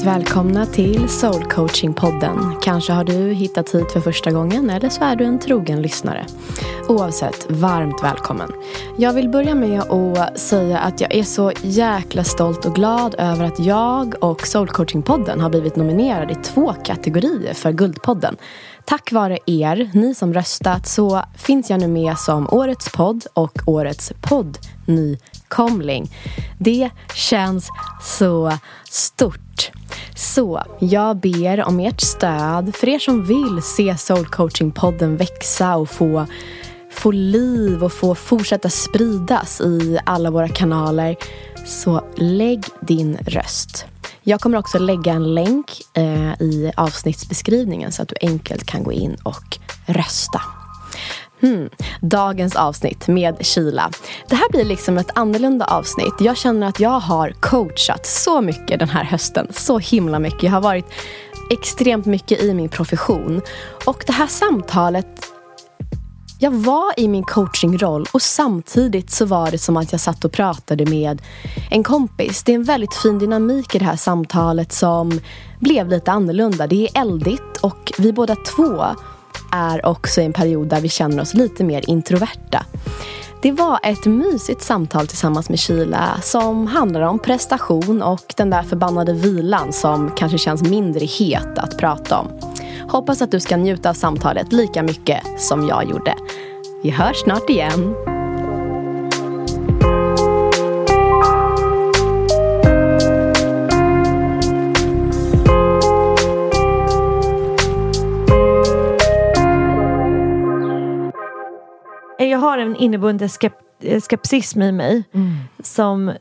Varmt välkomna till Soul Coaching-podden. Kanske har du hittat hit för första gången eller så är du en trogen lyssnare. Oavsett, varmt välkommen. Jag vill börja med att säga att jag är så jäkla stolt och glad över att jag och Soul Coaching-podden har blivit nominerade i två kategorier för Guldpodden. Tack vare er, ni som röstat, så finns jag nu med som Årets podd och Årets podd nykomling. Det känns så stort. Så jag ber om ert stöd för er som vill se Soul Coaching-podden växa och få, få liv och få fortsätta spridas i alla våra kanaler. Så lägg din röst. Jag kommer också lägga en länk eh, i avsnittsbeskrivningen så att du enkelt kan gå in och rösta. Hmm. Dagens avsnitt med Kila. Det här blir liksom ett annorlunda avsnitt. Jag känner att jag har coachat så mycket den här hösten. Så himla mycket. Jag har varit extremt mycket i min profession. Och det här samtalet jag var i min coachingroll och samtidigt så var det som att jag satt och pratade med en kompis. Det är en väldigt fin dynamik i det här samtalet som blev lite annorlunda. Det är eldigt och vi båda två är också i en period där vi känner oss lite mer introverta. Det var ett mysigt samtal tillsammans med Kila som handlar om prestation och den där förbannade vilan som kanske känns mindre het att prata om. Hoppas att du ska njuta av samtalet lika mycket som jag gjorde. Vi hörs snart igen. Inneboende skep skepsism i mig mm. som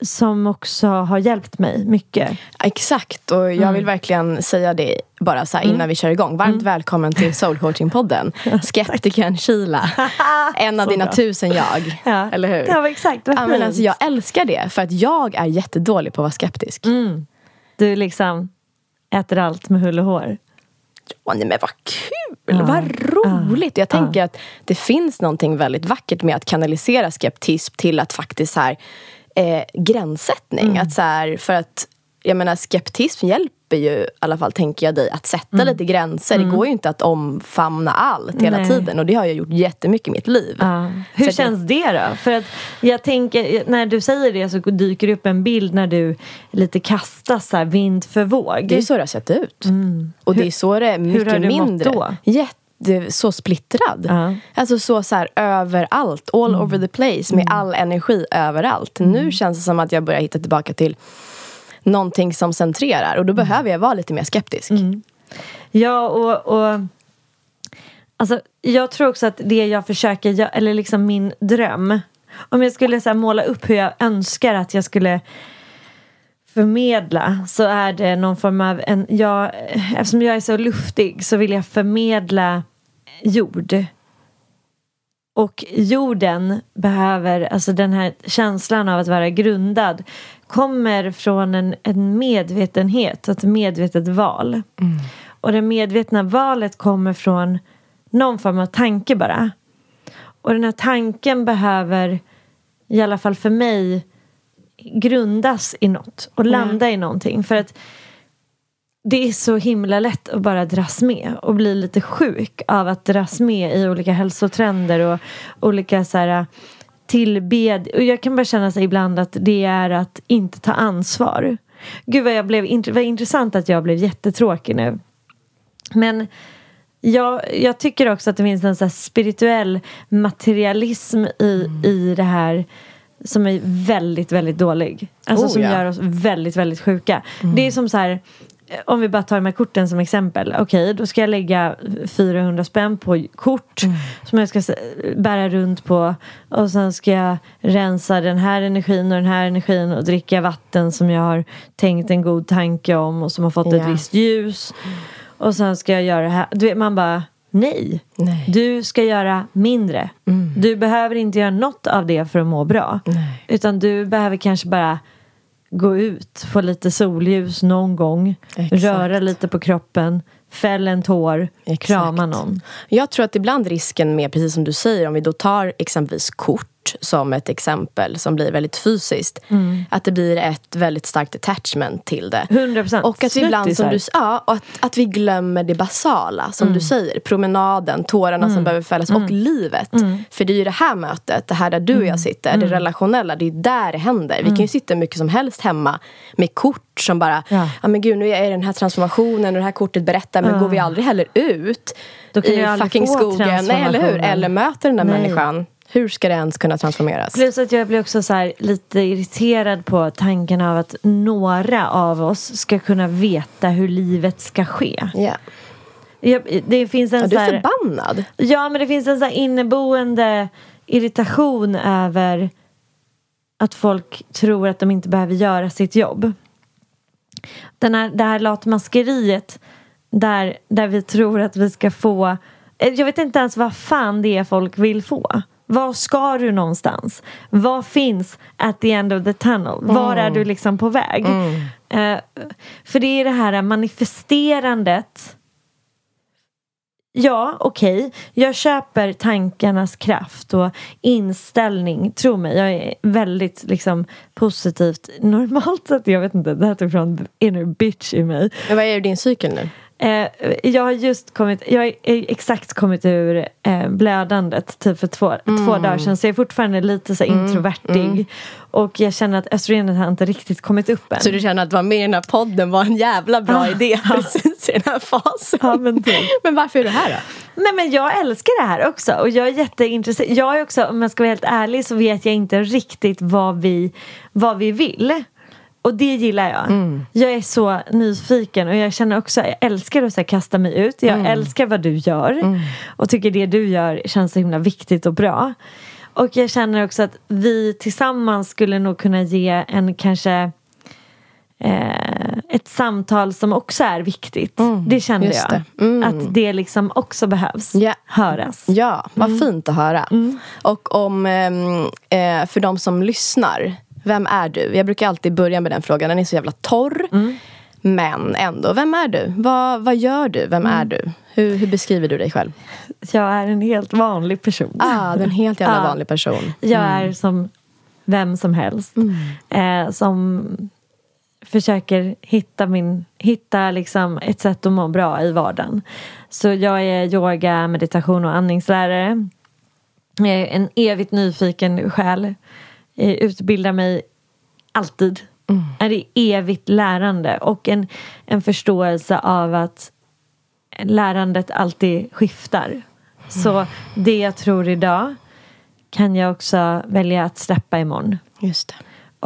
som också har hjälpt mig mycket. Exakt, och jag mm. vill verkligen säga det bara så här, innan mm. vi kör igång. Varmt mm. välkommen till Soul Coaching-podden. Skeptikern Kila. En av dina bra. tusen jag. Ja. Eller hur? Ja, exakt. Vad ja, men alltså, Jag älskar det, för att jag är jättedålig på att vara skeptisk. Mm. Du liksom äter allt med hull och hår. Ja, nej, men vad kul! Ja. Vad roligt! Jag tänker att det finns någonting väldigt vackert med att kanalisera skeptism till att faktiskt så här eh, gränssättning. Mm. Att så här, för att jag menar skeptism hjälper ju i alla fall tänker jag dig att sätta mm. lite gränser. Mm. Det går ju inte att omfamna allt hela Nej. tiden och det har jag gjort jättemycket i mitt liv. Ja. Hur känns jag... det då? För att jag tänker, när du säger det så dyker det upp en bild när du lite kastas så här, vind för våg. Det är så det har sett ut. Mm. Och hur, det är så det är mycket hur har du mindre. Mått då? Jätte så splittrad. Uh. Alltså så, så här, överallt, all mm. over the place med mm. all energi överallt. Mm. Nu känns det som att jag börjar hitta tillbaka till någonting som centrerar och då mm. behöver jag vara lite mer skeptisk. Mm. Ja, och, och alltså, jag tror också att det jag försöker, eller liksom min dröm om jag skulle så här, måla upp hur jag önskar att jag skulle förmedla så är det någon form av en, jag, eftersom jag är så luftig så vill jag förmedla jord. Och jorden behöver, alltså den här känslan av att vara grundad kommer från en, en medvetenhet, ett medvetet val. Mm. Och det medvetna valet kommer från någon form av tanke bara. Och den här tanken behöver, i alla fall för mig, grundas i något och landa mm. i någonting. För att det är så himla lätt att bara dras med och bli lite sjuk av att dras med i olika hälsotrender och olika så här tillbed. Och jag kan bara känna sig ibland att det är att inte ta ansvar. Gud vad jag blev, vad intressant att jag blev jättetråkig nu. Men jag, jag tycker också att det finns en så spirituell materialism i, mm. i det här som är väldigt, väldigt dålig. Alltså oh, som ja. gör oss väldigt, väldigt sjuka. Mm. Det är som så här, om vi bara tar de här korten som exempel. Okej, okay, då ska jag lägga 400 spänn på kort mm. som jag ska bära runt på. Och sen ska jag rensa den här energin och den här energin och dricka vatten som jag har tänkt en god tanke om och som har fått yeah. ett visst ljus. Och sen ska jag göra det här. Du vet, man bara Nej. Nej. Du ska göra mindre. Mm. Du behöver inte göra något av det för att må bra. Nej. Utan du behöver kanske bara gå ut, få lite solljus någon gång, Exakt. röra lite på kroppen, fäll en tår, Exakt. krama någon. Jag tror att ibland risken med, precis som du säger, om vi då tar exempelvis kort som ett exempel som blir väldigt fysiskt. Att det blir ett väldigt starkt attachment till det. 100%. Och att vi ibland, som du, ja, att, att vi glömmer det basala, som du säger. Promenaden, tårarna som behöver fällas och livet. För det är ju det här mötet, det här där du och jag sitter, det relationella, det är där det händer. Vi kan ju sitta mycket som helst hemma med kort som bara, ja, Ja. men gud nu är i den här transformationen och det här kortet berättar, men går vi aldrig heller ut i fucking skogen, nej, eller hur? Eller möter den där Nej. människan. Hur ska det ens kunna transformeras? Plus att jag blir också så lite irriterad på tanken av att några av oss ska kunna veta hur livet ska ske. Ja. Jag, det finns en Ja, du är här, förbannad. Ja, men det finns en så inneboende irritation över att folk tror att de inte behöver göra sitt jobb. Den här, det här latmaskeriet där, där vi tror att vi ska få... eh, Jag vet inte ens vad fan det är folk vill få. Var ska du någonstans? Vad finns at the end of the tunnel? Var är du liksom på väg? Eh, för det är det här manifesterandet Ja, okej. Jag köper tankarnas kraft och inställning. Tro mig, jag är väldigt liksom, positivt. Normalt sett, jag vet inte, det här tog från inner bitch i mig. Men vad är din cykel nu? Eh, jag har just kommit, jag har exakt kommit ur eh, blödandet typ för två, Mm. två dagar sedan så jag är fortfarande lite så här introvertig. Och jag känner att östrogenet har inte riktigt kommit upp än. Så du känner att vara med i den här podden var en jävla bra Ah, idé precis i den här fasen? Ja, men typ. men varför är du här då? Nej men jag älskar det här också och jag är jätteintresserad. Jag är också, om jag ska vara helt ärlig så vet jag inte riktigt vad vi, vad vi vill. Och det gillar jag. Jag är så nyfiken och jag känner också, jag älskar att så kasta mig ut. Jag älskar vad du gör. Och tycker det du gör känns så himla viktigt och bra. Och jag känner också att vi tillsammans skulle nog kunna ge en kanske eh, ett samtal som också är viktigt. det kände just jag. det. Mm. Att det liksom också behövs Ja. höras. Ja, vad Mm. fint att höra. Och om, ehm, eh, för de som lyssnar, vem är du? Jag brukar alltid börja med den frågan, den är så jävla torr. Mm. Men ändå, vem är du? Vad, vad gör du? Vem Mm. är du? Hur, hur beskriver du dig själv? Jag är en helt vanlig person. Ah, du är en helt jävla Ah. vanlig person. Jag är som vem som helst. Eh, som försöker hitta, min, hitta liksom ett sätt att må bra i vardagen. Så jag är yoga, meditation och andningslärare. Jag är en evigt nyfiken själ. Jag utbildar mig alltid. Är i evigt lärande och en, en förståelse av att lärandet alltid skiftar. Så det jag tror idag kan jag också välja att släppa imorgon. Just det.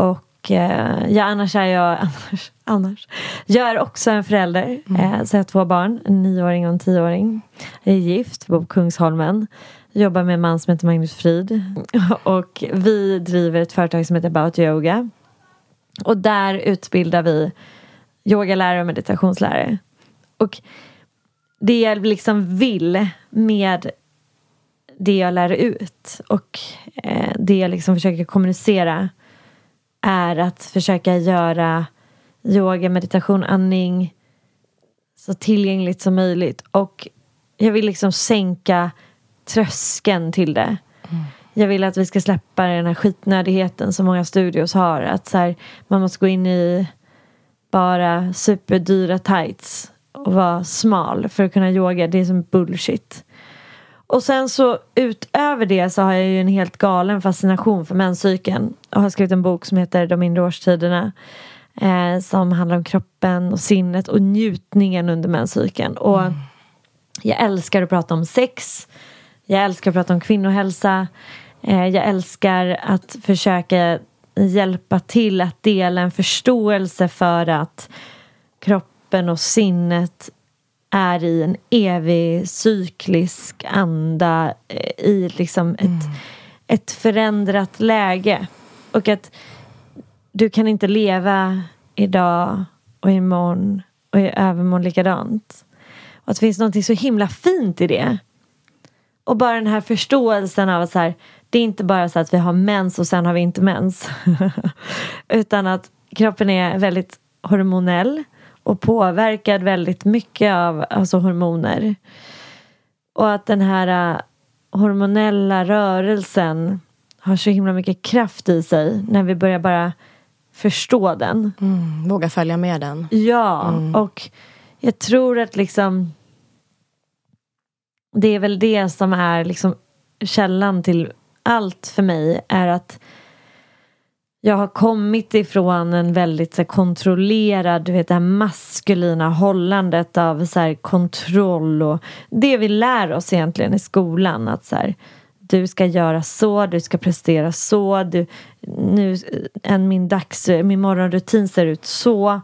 Och eh, ja, annars är jag annars, annars. Jag är också en förälder. Eh, så jag har två barn, en nioåring och en tioåring. Jag är gift, bor på Kungsholmen. Jobbar med en man som heter Magnus Frid. Och vi driver ett företag som heter About Yoga. Och där utbildar vi yogalärare och meditationslärare. Och det jag liksom vill med det jag lär ut och eh, det jag liksom försöker kommunicera är att försöka göra yoga, meditation, andning så tillgängligt som möjligt. Och jag vill liksom sänka tröskeln till det. Jag vill att vi ska släppa den här skitnödigheten som många studios har. Att så här, man måste gå in i bara superdyra tights och vara smal för att kunna yoga. Det är som bullshit. Och sen så utöver det så har jag ju en helt galen fascination för menscykeln. Och har skrivit en bok som heter De inre årstiderna. Eh, som handlar om kroppen och sinnet och njutningen under menscykeln. Och jag älskar att prata om sex. Jag älskar att prata om kvinnohälsa. Eh, jag älskar att försöka hjälpa till att dela en förståelse för att kroppen och sinnet är i en evig cyklisk anda eh, i liksom ett, ett förändrat läge. Och att du kan inte leva idag och imorgon och i övermorgon likadant. Och att det finns något så himla fint i det. Och bara den här förståelsen av att så här, det är inte bara så att vi har mens och sen har vi inte mens. Utan att kroppen är väldigt hormonell och påverkad väldigt mycket av alltså hormoner. Och att den här äh, hormonella rörelsen har så himla mycket kraft i sig när vi börjar bara förstå den. Mm, våga följa med den. Ja, mm. och jag tror att liksom det är väl det som är liksom källan till allt för mig är att jag har kommit ifrån en väldigt så här, kontrollerad, du vet det här maskulina hållandet av så här, kontroll och det vi lär oss egentligen i skolan att så här, du ska göra så, du ska prestera så, du, nu, eh, en, min, dags, min morgonrutin ser ut så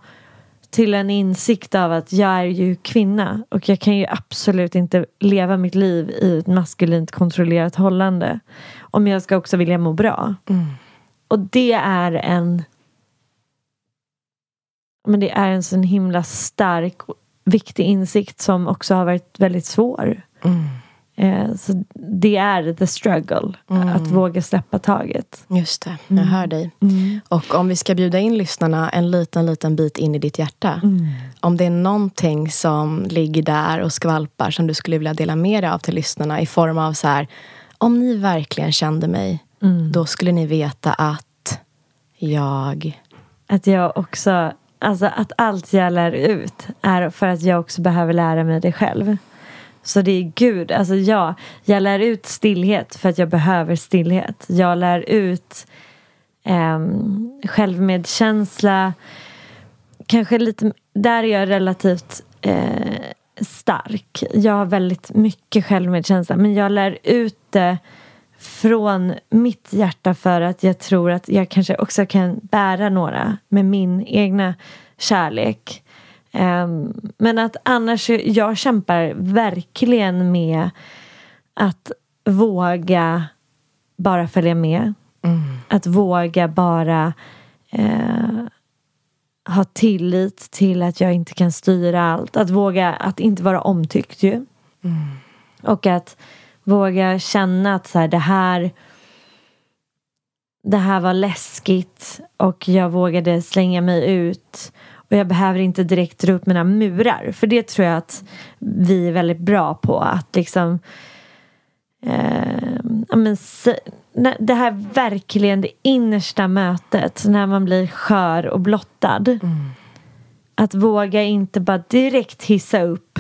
till en insikt av att jag är ju kvinna och jag kan ju absolut inte leva mitt liv i ett maskulint kontrollerat hållande om jag ska också vilja må bra. Mm. Och det är en men det är en sån himla stark viktig insikt som också har varit väldigt svår. Mm. Eh, så det är the struggle, mm. att våga släppa taget. Just det, jag mm. hör dig. Mm. Och om vi ska bjuda in lyssnarna en liten, liten bit in i ditt hjärta. Mm. Om det är någonting som ligger där och skvalpar som du skulle vilja dela med dig av till lyssnarna i form av så här, om ni verkligen kände mig, mm. då skulle ni veta att jag... Att jag också, alltså att allt jag lär ut är för att jag också behöver lära mig det själv. Så det är Gud, alltså ja, jag lär ut stillhet för att jag behöver stillhet. Jag lär ut eh, självmedkänsla. Kanske lite, där är jag relativt eh, stark. Jag har väldigt mycket självmedkänsla men jag lär ut det från mitt hjärta för att jag tror att jag kanske också kan bära några med min egna kärlek. Um, men att annars, jag kämpar verkligen med att våga bara följa med. Mm. Att våga bara uh, ha tillit till att jag inte kan styra allt. Att våga att inte vara omtyckt ju. Mm. Och att våga känna att så här, det här det här var läskigt och jag vågade slänga mig ut och jag behöver inte direkt dra upp mina murar. För det tror jag att vi är väldigt bra på. Att liksom eh, men, det här verkligen det innersta mötet när man blir skör och blottad. Mm. Att våga inte bara direkt hissa upp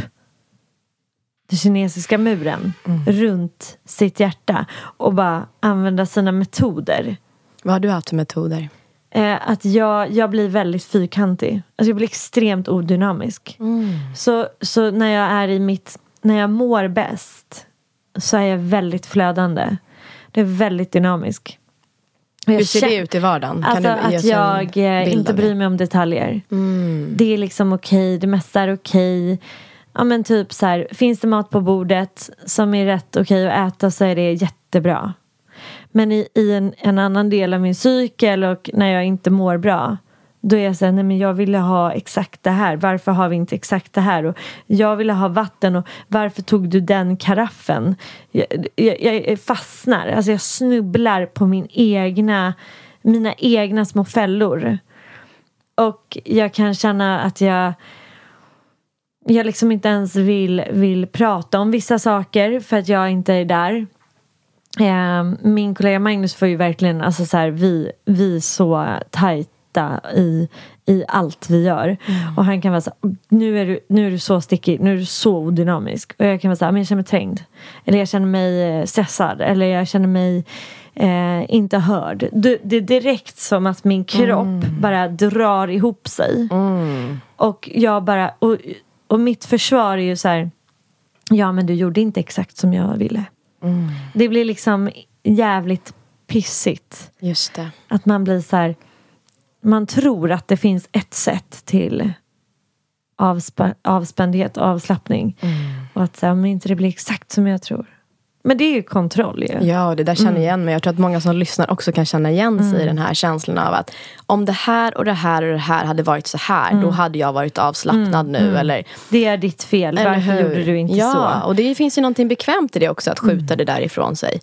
den kinesiska muren mm. runt sitt hjärta och bara använda sina metoder. Vad har du haft för metoder? Eh, att jag, jag blir väldigt fyrkantig. Alltså jag blir extremt odynamisk. Mm. Så, så när jag är i mitt, när jag mår bäst så är jag väldigt flödande. Det är väldigt dynamisk. Hur ser det ut i vardagen? Alltså att jag eh, inte bryr mig om detaljer. Mm. Det är liksom okej, okay, det mesta är okej. Okay. Ja men typ så här, finns det mat på bordet som är rätt okej okay att äta så är det jättebra. Men i, i en, en, annan del av min cykel och när jag inte mår bra då är jag såhär, nej men jag ville ha exakt det här. Varför har vi inte exakt det här? Och jag ville ha vatten och varför tog du den karaffen? Jag, jag, jag fastnar, alltså jag snubblar på min egna, mina egna små fällor. Och jag kan känna att jag jag liksom inte ens vill, vill prata om vissa saker för att jag inte är där. Eh, min kollega Magnus får ju verkligen, alltså så här, vi, vi så tajta i, i allt vi gör. Mm. Och han kan vara så nu är, du, nu är du så stickig, nu är du så odynamisk. Och jag kan vara så men jag känner mig trängd. Eller jag känner mig eh, stressad. Eller jag känner mig eh, inte hörd. Det, det, är direkt som att min kropp mm. bara drar ihop sig. Mm. Och jag bara, och, och mitt försvar är ju så här, ja men du gjorde inte exakt som jag ville. Mm. Det blir liksom jävligt pissigt. Just det. Att man blir så här, man tror att det finns ett sätt till avsp avspändhet och avslappning. Mm. Och att så här, om inte det blir exakt som jag tror. Men det är ju kontroll ju. Ja, det där känner jag mm. igen mig. Jag tror att många som lyssnar också kan känna igen sig mm. i den här känslan av att om det här och det här och det här hade varit så här, mm. då hade jag varit avslappnad mm. nu. Mm. Eller, det är ditt fel, varför gjorde du inte ja, så? Ja, och det finns ju någonting bekvämt i det också, att skjuta mm. det där ifrån sig.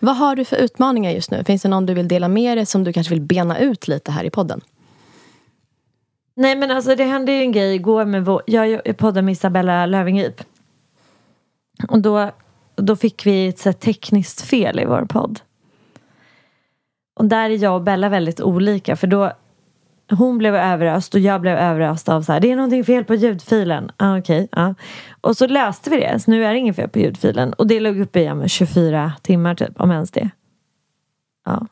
Vad har du för utmaningar just nu? Finns det någon du vill dela med dig som du kanske vill bena ut lite här i podden? Nej men alltså det hände ju en grej igår med vår, jag poddade med Isabella Löwengrip. Och då då fick vi ett så tekniskt fel i vår podd. Och där är jag och Bella väldigt olika för då hon blev överöst och jag blev överöst av så här, det är någonting fel på ljudfilen. Ah, okay, ah. Och så löste vi det, så nu är det inget fel på ljudfilen. Och det låg uppe i 24 timmar typ, om ens det. Ja.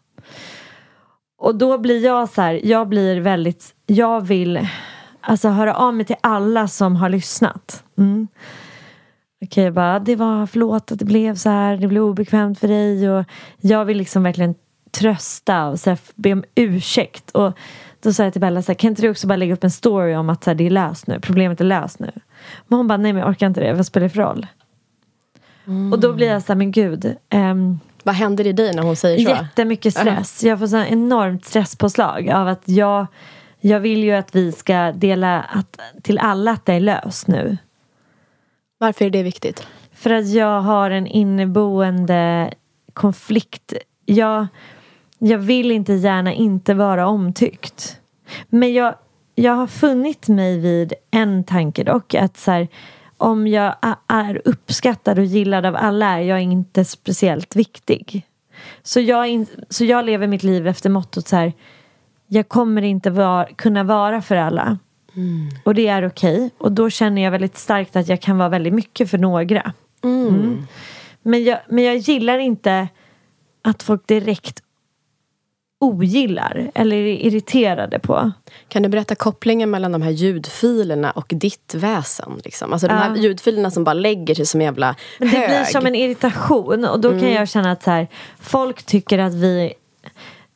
Och då blir jag så här, jag blir väldigt, jag vill alltså höra av mig till alla som har lyssnat. Mm. Okej, okay, bara det var förlåt att det blev så här, det blev obekvämt för dig och jag vill liksom verkligen trösta och så här, be om ursäkt. Och då sa jag till Bella, så här, kan inte du också bara lägga upp en story om att så här, det är löst nu, problemet är löst nu. Men hon bara, nej men jag orkar inte det, vad spelar det för roll? Mm. Och då blir jag så här, men gud. Um, vad händer i dig när hon säger så? Jättemycket stress. Uh -huh. Jag får så enormt stresspåslag av att jag, jag vill ju att vi ska dela att, till alla att det är löst nu. Varför är det viktigt? För att jag har en inneboende konflikt. Jag, jag vill inte gärna inte vara omtyckt. Men jag, jag har funnit mig vid en tanke dock. Att så här, om jag är uppskattad och gillad av alla är jag inte speciellt viktig. Så jag, in, så jag lever mitt liv efter mottot så här. Jag kommer inte var, kunna vara för alla. Mm. Och det är okej. Okay. Och då känner jag väldigt starkt att jag kan vara väldigt mycket för några. Mm. Mm. Men, jag, men jag gillar inte att folk direkt ogillar eller är irriterade på. Kan du berätta kopplingen mellan de här ljudfilerna och ditt väsen? Liksom? Alltså de här ljudfilerna som bara lägger sig som en jävla Men Det hög. blir som en irritation och då kan mm. jag känna att så här, folk tycker att vi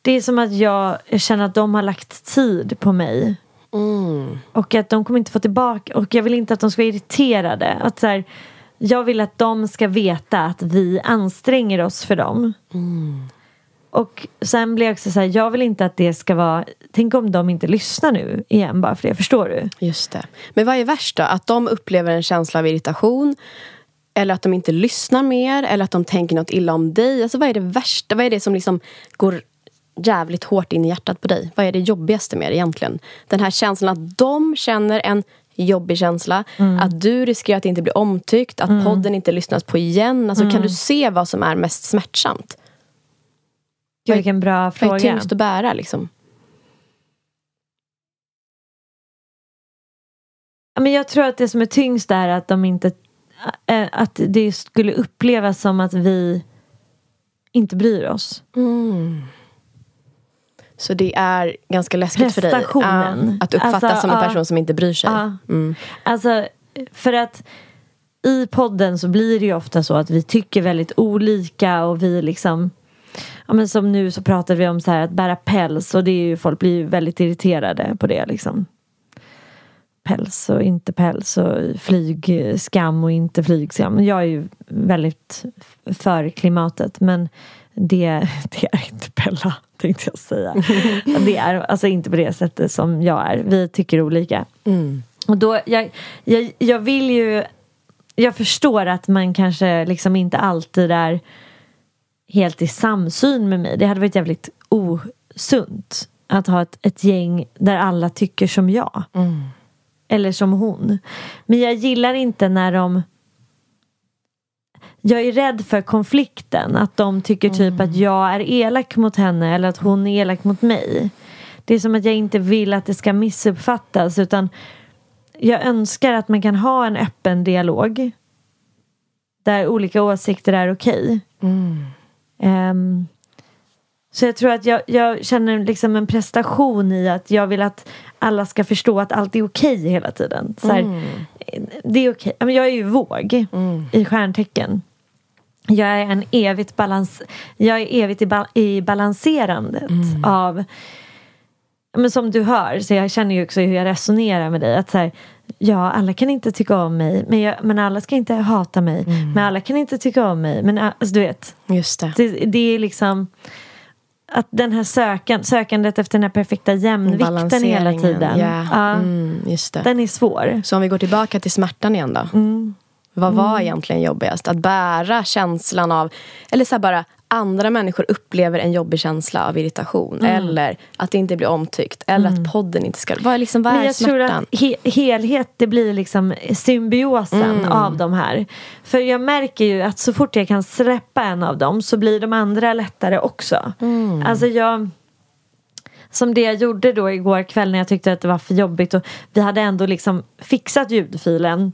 Det är som att jag känner att de har lagt tid på mig. Mm. Och att de kommer inte få tillbaka och jag vill inte att de ska vara irriterade. Att så här, jag vill att de ska veta att vi anstränger oss för dem. Mm. Och sen blir jag också så här, jag vill inte att det ska vara Tänk om de inte lyssnar nu igen bara för det, förstår du? Just det. Men vad är värst då? Att de upplever en känsla av irritation eller att de inte lyssnar mer eller att de tänker något illa om dig. Alltså vad är det värsta? Vad är det som liksom går jävligt hårt in i hjärtat på dig? Vad är det jobbigaste med det egentligen? Den här känslan att de känner en jobbig känsla. Mm. Att du riskerar att inte bli omtyckt, att mm. podden inte lyssnas på igen. Alltså, mm. Kan du se vad som är mest smärtsamt? Gud, vilken bra fråga. Vad är tyngst att bära liksom? Men jag tror att det som är tyngst är att de inte äh, att det skulle upplevas som att vi inte bryr oss. Mm. Så det är ganska läskigt för dig uh, att uppfattas alltså, som en person uh, som inte bryr sig. Uh. Mm. Alltså, för att i podden så blir det ju ofta så att vi tycker väldigt olika och vi liksom ja, men som nu så pratar vi om så här att bära päls och det är ju, folk blir ju väldigt irriterade på det liksom. Päls och inte päls och flygskam och inte flygskam. Jag är ju väldigt för klimatet men det, det är inte Bella tänkte jag säga. Det är alltså inte på det sättet som jag är. Vi tycker olika. Mm. Och då, jag, jag, jag vill ju jag förstår att man kanske liksom inte alltid är helt i samsyn med mig. Det hade varit jävligt osunt att ha ett, ett gäng där alla tycker som jag. Mm. Eller som hon. Men jag gillar inte när de jag är rädd för konflikten. Att de tycker typ mm. att jag är elak mot henne eller att hon är elak mot mig. Det är som att jag inte vill att det ska missuppfattas utan jag önskar att man kan ha en öppen dialog där olika åsikter är okej. Okay. Mm. Um, så jag tror att jag, jag, känner liksom en prestation i att jag vill att alla ska förstå att allt är okej hela tiden. Så här, mm. Det är okej. Jag är ju våg mm. i stjärntecken. Jag är en evigt balans... Jag är evigt i, ba i balanserandet mm. av... Men som du hör, så jag känner ju också hur jag resonerar med dig. Att så här, ja, alla kan inte tycka om mig, men, jag, men alla ska inte hata mig. Mm. Men alla kan inte tycka om mig. Men alltså, du vet. Just det. det. Det, är liksom att den här sökan, sökandet efter den här perfekta jämvikten hela tiden. Yeah. Ja, mm, just det. Den är svår. Så om vi går tillbaka till smärtan igen då. Mm. Vad var mm. egentligen jobbigast? Att bära känslan av, eller så bara andra människor upplever en jobbig känsla av irritation. Mm. Eller att det inte blir omtyckt. Eller att podden inte ska... Vad liksom, vad Men är jag tror smärtan? att he helhet det blir liksom symbiosen Mm. av de här. För jag märker ju att så fort jag kan släppa en av dem så blir de andra lättare också. Mm. Alltså jag som det jag gjorde då igår kväll när jag tyckte att det var för jobbigt och vi hade ändå liksom fixat ljudfilen.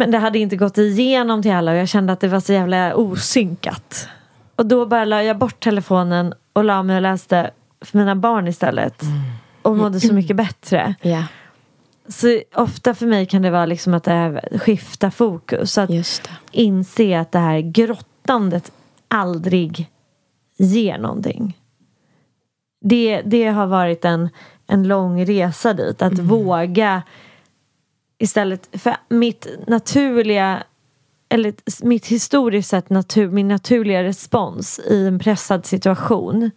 Men det hade inte gått igenom till alla och jag kände att det var så jävla osynkat. Och då bara la jag bort telefonen och la mig och läste för mina barn istället. Och mådde så mycket bättre. Ja, Så ofta för mig kan det vara liksom att det är skifta fokus. Att inse att det här grottandet aldrig ger någonting. Det, det har varit en, en lång resa dit. Att våga istället för mitt naturliga eller mitt historiskt sett natur, min naturliga respons i en pressad situation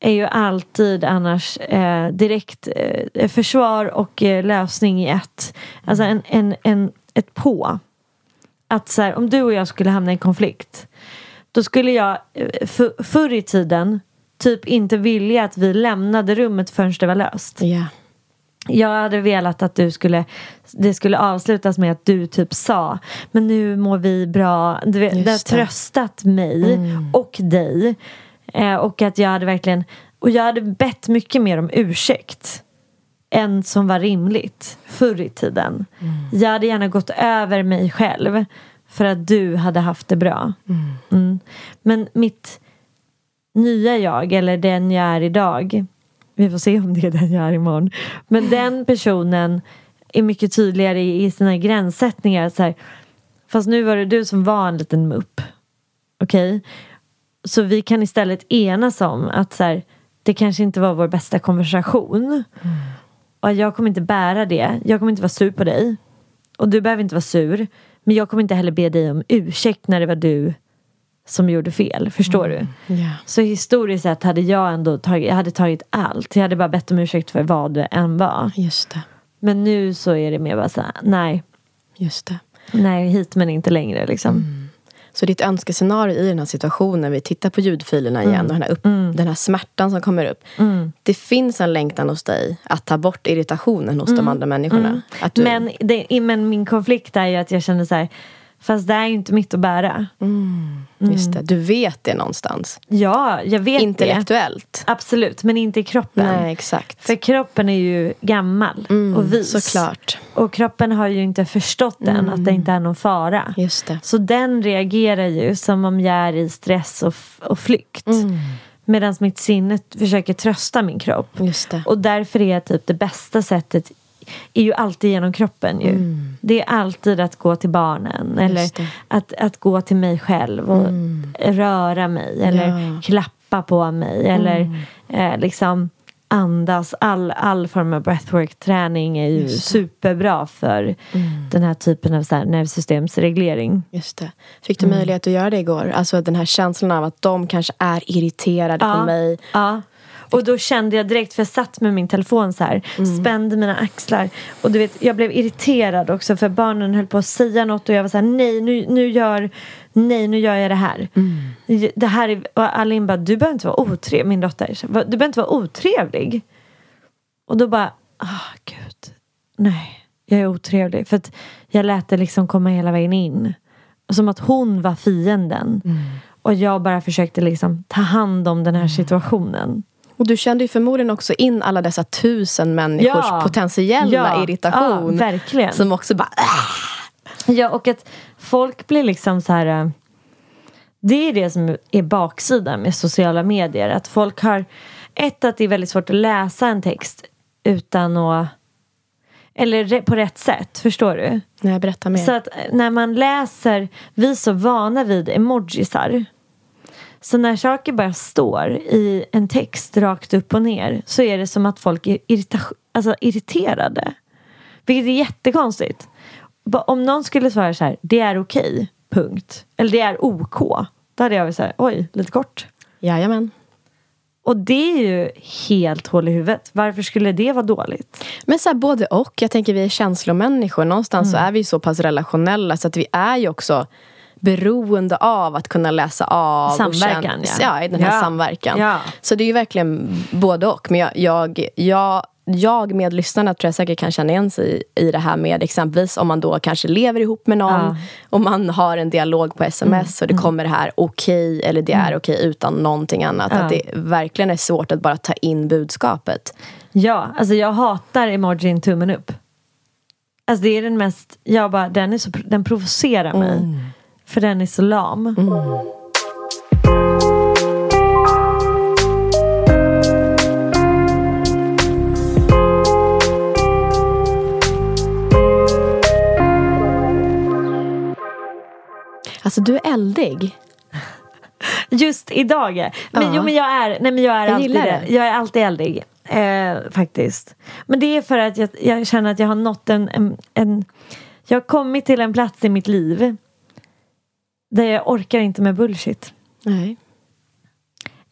är ju alltid annars eh, direkt eh, eh, försvar och eh, lösning i ett. Alltså en, en, en, ett på. Att så här, om du och jag skulle hamna i en konflikt då skulle jag eh, för, förr i tiden typ inte vilja att vi lämnade rummet förrän det var löst. Yeah. Jag hade velat att du skulle det skulle avslutas med att du typ sa men nu mår vi bra. Du vet, det har. Mm. tröstat mig och dig. Eh, och att jag hade verkligen och jag hade bett mycket mer om ursäkt än som var rimligt förr i tiden. Mm. Jag hade gärna gått över mig själv för att du hade haft det bra. Mm. Men mitt nya jag, eller den jag är idag vi får se om det är den jag är imorgon. Men den personen är mycket tydligare i, sina gränssättningar. Så här, fast nu var det du som var en liten mupp. Okej? Så vi kan istället enas om att så här, det kanske inte var vår bästa konversation. Och jag kommer inte bära det. Jag kommer inte vara sur på dig. Och du behöver inte vara sur. Men jag kommer inte heller be dig om ursäkt när det var du som gjorde fel. Förstår du? Ja. Så historiskt sett hade jag ändå tagit, jag hade tagit allt. Jag hade bara bett om ursäkt för vad det än var. Just det. Men nu så är det mer bara så här, nej, Just det. nej hit men inte längre liksom. Så ditt önskescenario i den här situationen, vi tittar på ljudfilerna igen och den här, upp, den här smärtan som kommer upp. Det finns en längtan hos dig att ta bort irritationen hos de andra människorna. Du, Men, det, men min konflikt är ju att jag känner så här, fast det är ju inte mitt att bära. Just det, du vet det någonstans. Ja, jag vet det. Intellektuellt. Absolut, men inte i kroppen. Nej, exakt. För kroppen är ju gammal och vis. Såklart. Och kroppen har ju inte förstått än att det inte är någon fara. Just det. Så den reagerar ju som om jag är i stress och, och flykt. Medan mitt sinne försöker trösta min kropp. Just det. Och därför är typ det bästa sättet är ju alltid genom kroppen ju. Det är alltid att gå till barnen eller att, att gå till mig själv och röra mig eller Ja. klappa på mig eller eh, liksom andas. All, all form av breathwork-träning är ju superbra för den här typen av så här nervsystemsreglering. Just det. Fick du möjlighet att göra det igår? Alltså den här känslan av att de kanske är irriterade på mig. Ja. Och då kände jag direkt, för jag satt med min telefon så här, spände mina axlar. Och du vet, jag blev irriterad också för barnen höll på att säga något och jag var så här, nej nu, nu gör, nej nu gör jag det här. Det här är, och Alin bara, du behöver inte vara otrevlig, min dotter, så, "Va, du behöver inte vara otrevlig. Och då bara, ah gud, nej, jag är otrevlig. För att jag lät det liksom komma hela vägen in. Och som att hon var fienden. Och jag bara försökte liksom ta hand om den här situationen. Och du kände ju förmodligen också in alla dessa tusen människors Ja. potentiella Ja. irritation. Ja, verkligen. Som också bara... Äh. Ja, och att folk blir liksom så här... äh, Det är det som är baksidan med sociala medier. Att folk har... Ett, att det är väldigt svårt att läsa en text utan att... Eller på rätt sätt, förstår du? Nej, berätta mer. Så att äh, när man läser, vi är så vana vid emojisar. Så när saker bara står i en text rakt upp och ner så är det som att folk är irrita- alltså irriterade. Vilket är jättekonstigt. Om någon skulle svara så här, det är okej, punkt. Eller det är OK. Då hade jag varit så här, oj, lite kort. Jajamän. Och det är ju helt hål i huvudet. Varför skulle det vara dåligt? Men så här, både och. Jag tänker vi är känslomänniskor. Någonstans så är vi så pass relationella så att vi är ju också beroende av att kunna läsa av. Samverkan, och ja. ja. i den här Ja. samverkan. Ja. Så det är ju verkligen både och. Men jag, jag, jag, jag med lyssnarna tror jag säkert kan känna igen sig i, i det här med exempelvis om man då kanske lever ihop med någon Ja. Mm. och man har en dialog på sms och det kommer det här okej eller det är okej utan någonting annat. Ja. Att det verkligen är svårt att bara ta in budskapet. Ja, alltså jag hatar emojin tummen upp. Alltså det är den mest, jag bara, den, är så, den provocerar mig. För den är så lam. Alltså du är eldig. Just idag. Men, Ja. jo, men jag är, nej, men jag är Jag alltid det. det. Jag är alltid eldig. Eh, faktiskt. Men det är för att jag, jag känner att jag har nått en, en, en... Jag har kommit till en plats i mitt liv där jag orkar inte med bullshit. Nej.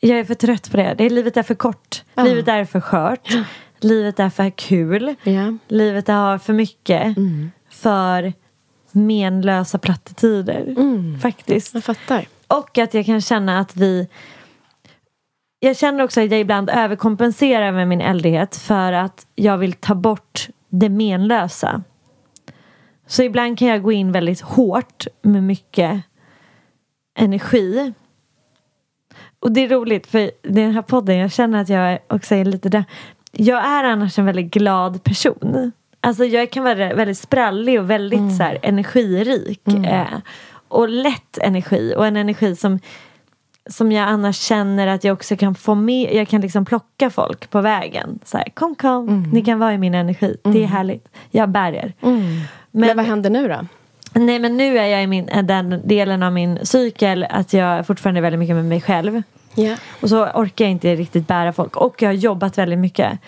Jag är för trött på det. det är, livet är för kort. Ja. Livet är för skört. Livet är för kul. Ja. Livet har för mycket Mm. för menlösa plattityder. Mm. Faktiskt. Jag fattar. Och att jag kan känna att vi Jag känner också att jag ibland överkompenserar med min eldighet för att jag vill ta bort det menlösa. Så ibland kan jag gå in väldigt hårt med mycket energi. Och det är roligt för den här podden, jag känner att jag också är lite där. Jag är annars en väldigt glad person. Alltså jag kan vara väldigt sprallig och väldigt så här, energirik. Eh, och lätt energi och en energi som som jag annars känner att jag också kan få med, jag kan liksom plocka folk på vägen. Så här, kom kom, ni kan vara i min energi, det är härligt. Jag bär er. Men, Men, vad händer nu då? Nej men nu är jag i min, den delen av min cykel att jag fortfarande är väldigt mycket med mig själv. Ja. Och så orkar jag inte riktigt bära folk. Och jag har jobbat väldigt mycket.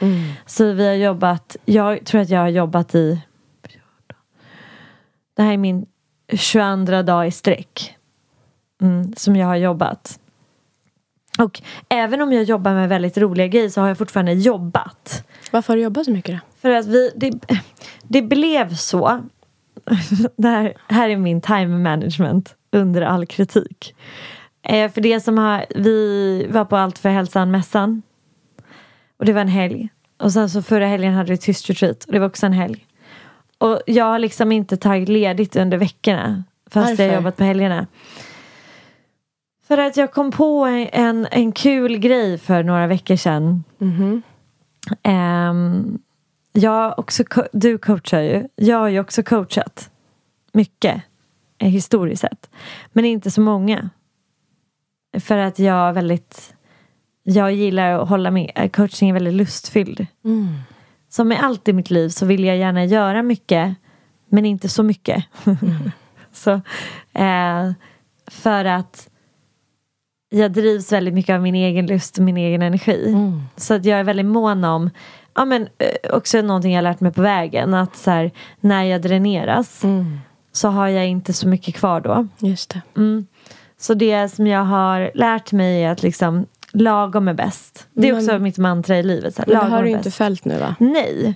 Så vi har jobbat, jag tror att jag har jobbat i Det här är min 22 dag i sträck. Mm, som jag har jobbat. Och även om jag jobbar med väldigt roliga grejer så har jag fortfarande jobbat. Varför har du jobbat så mycket då? För att vi, det, det blev så. Det här, här är min time management under all kritik. Eh, för det som har, vi var på Allt för hälsan-mässan. Och det var en helg. Och sen så förra helgen hade vi tyst retreat och det var också en helg. Och jag har liksom inte tagit ledigt under veckorna. Fast jag Varför? har jobbat på helgerna. För att jag kom på en, en, kul grej för några veckor sedan. Mhm. Ehm, jag också, du coachar ju. Jag har ju också coachat mycket eh, historiskt sett. Men inte så många. För att jag är väldigt jag gillar att hålla med. eh, Coaching är väldigt lustfylld. Mm. Som med allt i mitt liv så vill jag gärna göra mycket men inte så mycket. så, eh, för att jag drivs väldigt mycket av min egen lust och min egen energi. Mm. Så att jag är väldigt mån om ja, men, eh, också någonting jag lärt mig på vägen. Att så här, när jag dräneras Mm. så har jag inte så mycket kvar då. Just det. Mm. Så det som jag har lärt mig är att liksom lagom är bäst. Det är Men- också mitt mantra i livet. Så här, Men det har du inte bäst. följt nu va? Nej.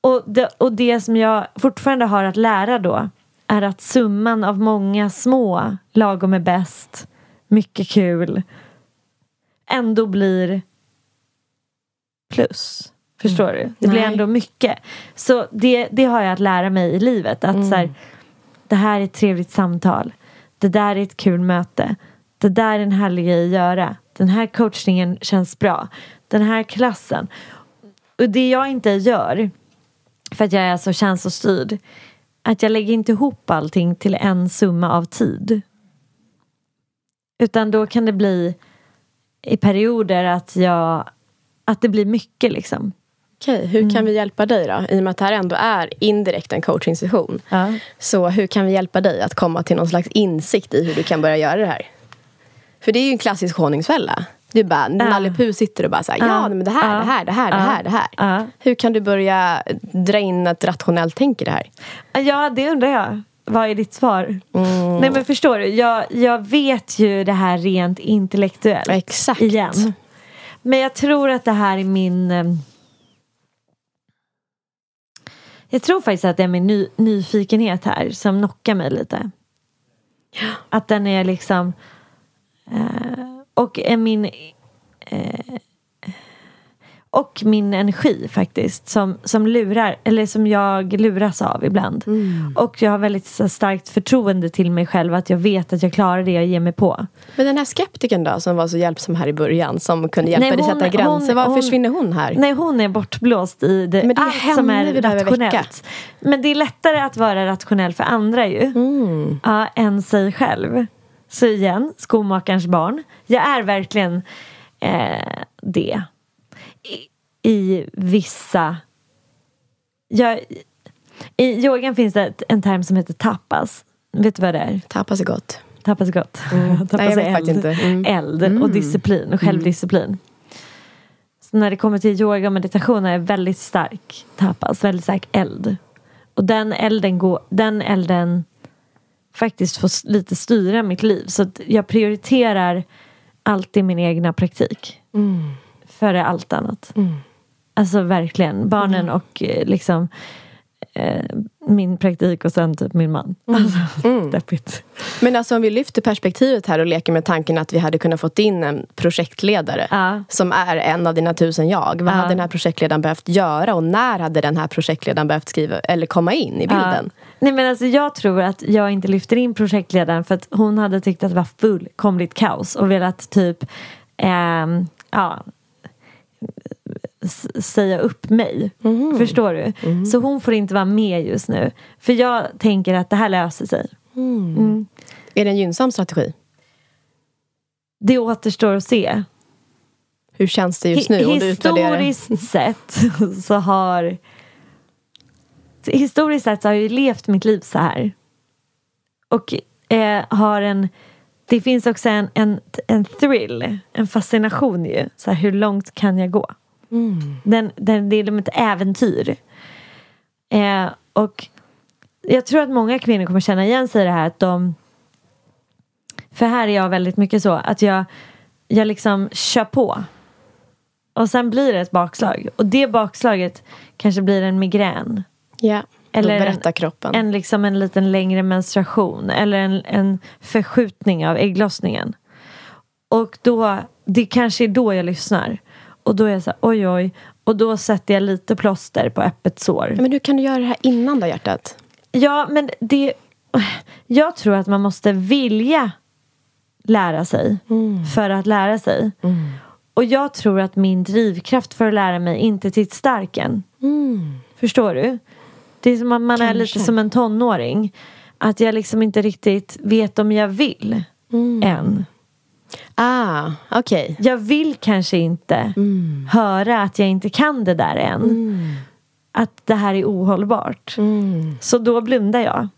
Och det, och det som jag fortfarande har att lära då är att summan av många små lagom är bäst, mycket kul, ändå blir plus. Förstår du? Det blir Nej. ändå mycket. Så det, det har jag att lära mig i livet. Att så här, det här är ett trevligt samtal. Det där är ett kul möte. Det där är en härlig grej att göra. Den här coachningen känns bra. Den här klassen. Och det jag inte gör, för att jag är så känslostyrd, att jag lägger inte ihop allting till en summa av tid. Utan då kan det bli i perioder att jag att det blir mycket liksom. Okej, hur kan vi hjälpa dig då? I och med att det här ändå är indirekt en coachingsession. Ja. Så hur kan vi hjälpa dig att komma till någon slags insikt i hur du kan börja göra det här? För det är ju en klassisk honungsfälla. Är bara, Nalle Puh sitter och bara så här, ja, men det här, det här, det här, det här, det här. Hur kan du börja dra in ett rationellt tänk i det här? Ja, det undrar jag. Vad är ditt svar? Mm. Nej men förstår du, jag, jag vet ju det här rent intellektuellt. Exakt. Igen. Men jag tror att det här är min... eh, Jag tror faktiskt att det är min ny, nyfikenhet här som knockar mig lite. Att den är liksom... Eh, och är min... Eh, och min energi faktiskt som, som lurar, eller som jag luras av ibland. Mm. Och jag har väldigt starkt förtroende till mig själv att jag vet att jag klarar det jag ger mig på. Men den här skeptikern då, som var så hjälpsam här i början, som kunde hjälpa Nej, dig sätta gränser. Var försvinner hon här? Nej, hon är bortblåst i det, Men det är allt som är rationellt. Men det är lättare att vara rationell för andra ju. Mm. Ja, än sig själv. Så igen, skomakarens barn. Jag är verkligen eh, det. I, vissa... Jag, I yogan finns det en term som heter tapas. Vet du vad det är? Tapas är gott. Tapas är gott. Tapas Nej, jag vet är faktiskt inte. Mm. eld och disciplin och självdisciplin. Så när det kommer till yoga och meditation är jag väldigt stark tapas, väldigt stark eld. Och den elden, går, den elden faktiskt får lite styra mitt liv. Så jag prioriterar alltid min egna praktik Mm. Före allt annat. Alltså verkligen, barnen Mm. och eh, liksom eh, min praktik och sen typ min man. Alltså, Mm. deppigt. Men alltså om vi lyfter perspektivet här och leker med tanken att vi hade kunnat fått in en projektledare Ja. som är en av dina tusen jag. Vad Ja. hade den här projektledaren behövt göra och när hade den här projektledaren behövt skriva eller komma in i bilden? Ja. Nej men alltså jag tror att jag inte lyfter in projektledaren för att hon hade tyckt att det var fullkomligt kaos och velat typ ehm, ja, säga upp mig. Mhm. Förstår du? Så hon får inte vara med just nu. För jag tänker att det här löser sig. Mm. Är det en gynnsam strategi? Det återstår att se. Hur känns det just nu? Utvärderar? Historiskt sett så har Historiskt sett så har jag ju levt mitt liv så här. Och eh, har en Det finns också en, en, en thrill, en fascination ju. Så här, hur långt kan jag gå? Den, den, det är liksom ett äventyr. Eh, och jag tror att många kvinnor kommer känna igen sig i det här att de För här är jag väldigt mycket så att jag Jag liksom kör på och sen blir det ett bakslag. Och det bakslaget kanske blir en migrän. Ja, Eller berättar kroppen. En, liksom en liten längre menstruation. Eller en, en förskjutning av ägglossningen. Och då, det kanske är då jag lyssnar. Och då är jag så här, oj oj. Och då sätter jag lite plåster på öppet sår. Men hur kan du göra det här innan då hjärtat? Ja, men det... Jag tror att man måste vilja lära sig för att lära sig. Och jag tror att min drivkraft för att lära mig inte är till stark än. Förstår du? Det är som att man är lite Kanske. som en tonåring. Att jag liksom inte riktigt vet om jag vill än. Ah, okej. Jag vill kanske inte höra att jag inte kan det där än. Att det här är ohållbart. Så då blundar jag.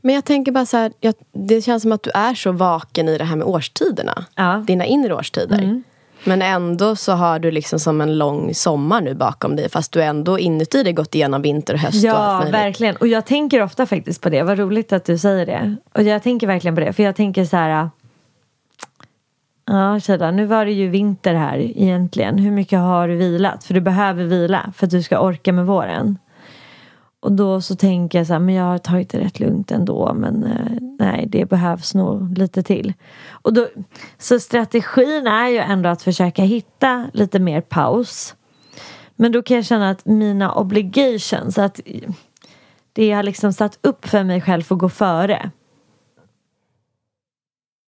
Men jag tänker bara så här, jag, det känns som att du är så vaken i det här med årstiderna. Ja. Dina inre årstider. Men ändå så har du liksom som en lång sommar nu bakom dig. Fast du ändå inuti dig gått igenom vinter och höst och Ja, allt möjligt. verkligen. Och jag tänker ofta faktiskt på det. Vad roligt att du säger det. Och jag tänker verkligen på det. För jag tänker så här. Ja, Shada, nu var det ju vinter här egentligen. Hur mycket har du vilat? För du behöver vila för att du ska orka med våren. Och då så tänker jag så här, men jag har tagit det rätt lugnt ändå. Men eh, nej, det behövs nog lite till. Och då, så strategin är ju ändå att försöka hitta lite mer paus. Men då kan jag känna att mina obligations, att det jag har liksom satt upp för mig själv får gå före.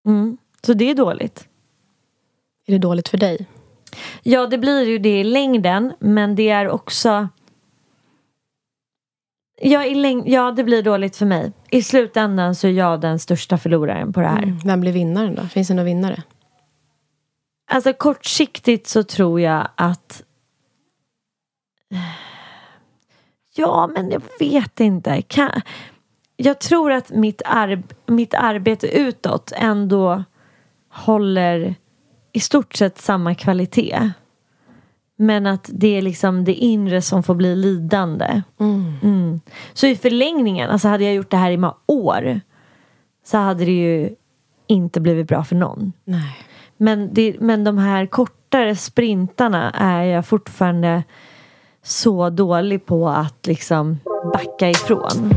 Mm. Så det är dåligt. Är det dåligt för dig? Ja, det blir ju det i längden, men det är också... Ja, i läng... ja, det blir dåligt för mig. I slutändan så är jag den största förloraren på det här. Mm. Vem blir vinnaren då? Finns det några vinnare? Alltså kortsiktigt så tror jag att... Ja, men jag vet inte. Kan... Jag tror att mitt, arb... mitt arbete utåt ändå håller i stort sett samma kvalitet. Men att det är liksom det inre som får bli lidande. Mm. Så i förlängningen, alltså hade jag gjort det här i många år så hade det ju inte blivit bra för någon. Nej. Men, det, men de här kortare sprintarna är jag fortfarande så dålig på att liksom backa ifrån.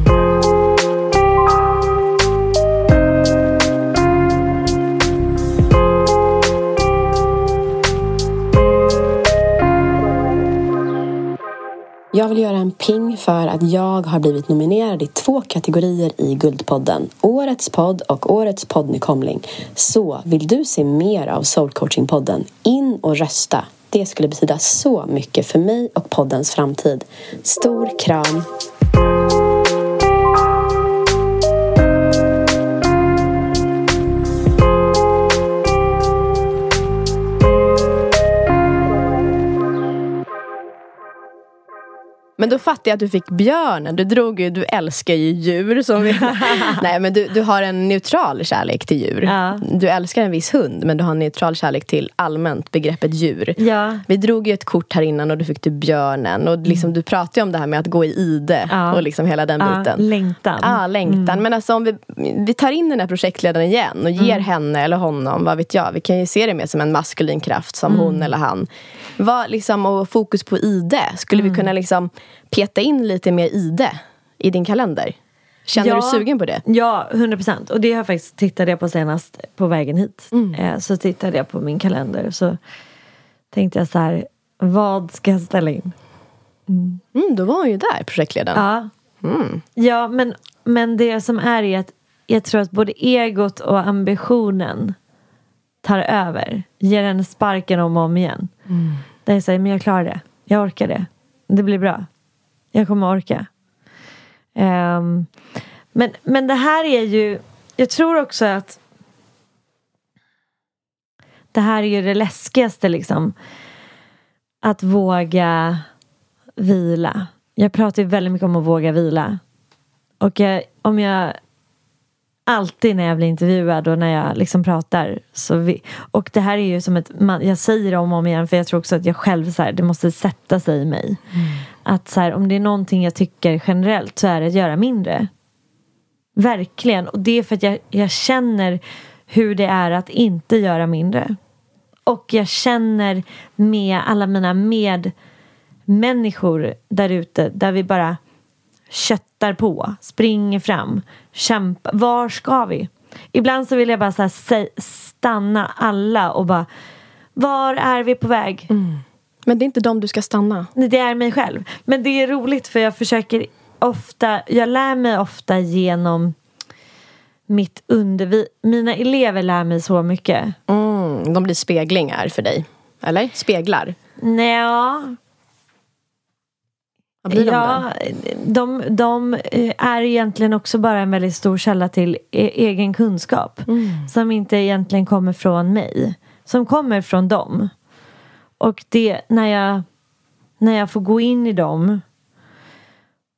Jag vill göra en ping för att jag har blivit nominerad i två kategorier i Guldpodden. Årets podd och Årets poddnykomling. Så vill du se mer av soulcoachingpodden? in och rösta. Det skulle betyda så mycket för mig och poddens framtid. Stor kram! Fattar jag att du fick björnen. Du drog ju, du älskar ju djur. Som vi, nej, men du, du har en neutral kärlek till djur. Ja. Du älskar en viss hund, men du har en neutral kärlek till allmänt begreppet djur. Ja. Vi drog ju ett kort här innan och du fick du björnen. Och liksom, Du pratade ju om det här med att gå i ide Ja. och liksom hela den biten. längtan. Ja, längtan. Men alltså om vi, vi tar in den här projektledaren igen och ger henne eller honom, vad vet jag. Vi kan ju se det mer som en maskulin kraft som hon eller han. Vad, liksom, och fokus på ide. Skulle vi kunna liksom peta in lite mer ide i din kalender? Känner Ja. du sugen på det? Ja, 100 procent. Och det har jag faktiskt tittade jag på senast på vägen hit. Mm. Eh, så tittade jag på min kalender. Så tänkte jag så här, vad ska jag ställa in? Mm, då var hon ju där, projektledaren. Ja, ja men, men det som är är att jag tror att både egot och ambitionen tar över. Ger henne sparken om och om igen. Där jag säger, men jag klarar det. Jag orkar det. Det blir bra. Jag kommer orka. Ehm, men, men det här är ju, jag tror också att det här är ju det läskigaste liksom. Att våga vila. Jag pratar ju väldigt mycket om att våga vila. Och jag, om jag alltid när jag blir intervjuad och när jag liksom pratar så vi, och det här är ju som ett, man, jag säger det om och om igen för jag tror också att jag själv så här, det måste sätta sig i mig. Att så här, om det är någonting jag tycker generellt så är det att göra mindre. Verkligen. Och det är för att jag, jag känner hur det är att inte göra mindre. Och jag känner med alla mina medmänniskor där ute där vi bara köttar på, springer fram, kämpar. Var ska vi? Ibland så vill jag bara så här, stanna alla och bara Var är vi på väg? Men det är inte dem du ska stanna. Nej, Det är mig själv. Men det är roligt för jag försöker ofta, jag lär mig ofta genom mitt undervi... Mina elever lär mig så mycket. Mm, de blir speglingar för dig. Eller? Speglar. Nja, Vad blir ja, de, de eh, är egentligen också bara en väldigt stor källa till e- egen kunskap. Som inte egentligen kommer från mig. Som kommer från dem. Och det, när jag, när jag får gå in i dem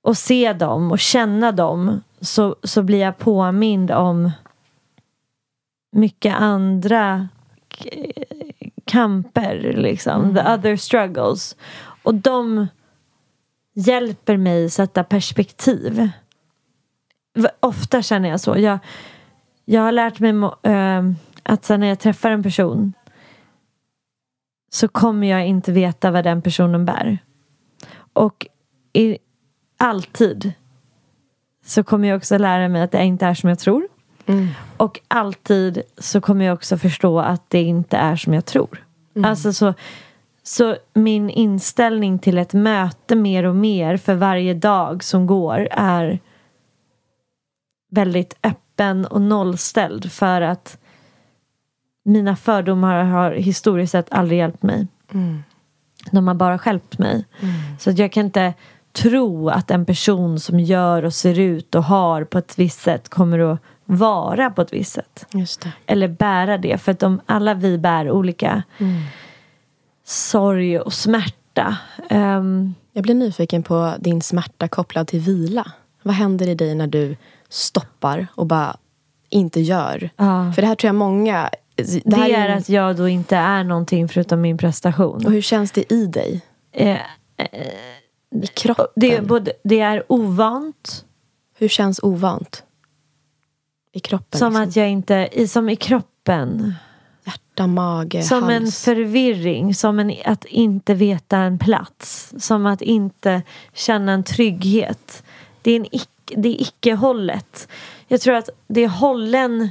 och se dem och känna dem så, så blir jag påmind om mycket andra kamper, liksom. The other struggles. Och de hjälper mig sätta perspektiv. Ofta känner jag så. Jag, jag har lärt mig ehm, att sen när jag träffar en person så kommer jag inte veta vad den personen bär. Och i, alltid så kommer jag också lära mig att det inte är som jag tror. Och alltid så kommer jag också förstå att det inte är som jag tror. Alltså så, så min inställning till ett möte mer och mer för varje dag som går är väldigt öppen och nollställd för att mina fördomar har historiskt sett aldrig hjälpt mig. De har bara stjälpt mig. Så att jag kan inte tro att en person som gör och ser ut och har på ett visst sätt kommer att vara på ett visst sätt. Eller bära det. För att de, alla vi bär olika sorg och smärta. Ehm, Jag blir nyfiken på din smärta kopplad till vila. Vad händer i dig när du stoppar och bara inte gör? Ja. För det här tror jag många... Det, det, är ju- att jag då inte är någonting förutom min prestation. Och hur känns det i dig? Eh, I kroppen? det, är både, det är ovant. Hur känns ovant? I kroppen? Som liksom? att jag inte, i, som i kroppen. Hjärta, mage, Som en hals? förvirring, som en, att inte veta en plats. Som att inte känna en trygghet. Det är, en ic- det är icke-hållet. Jag tror att det är hållen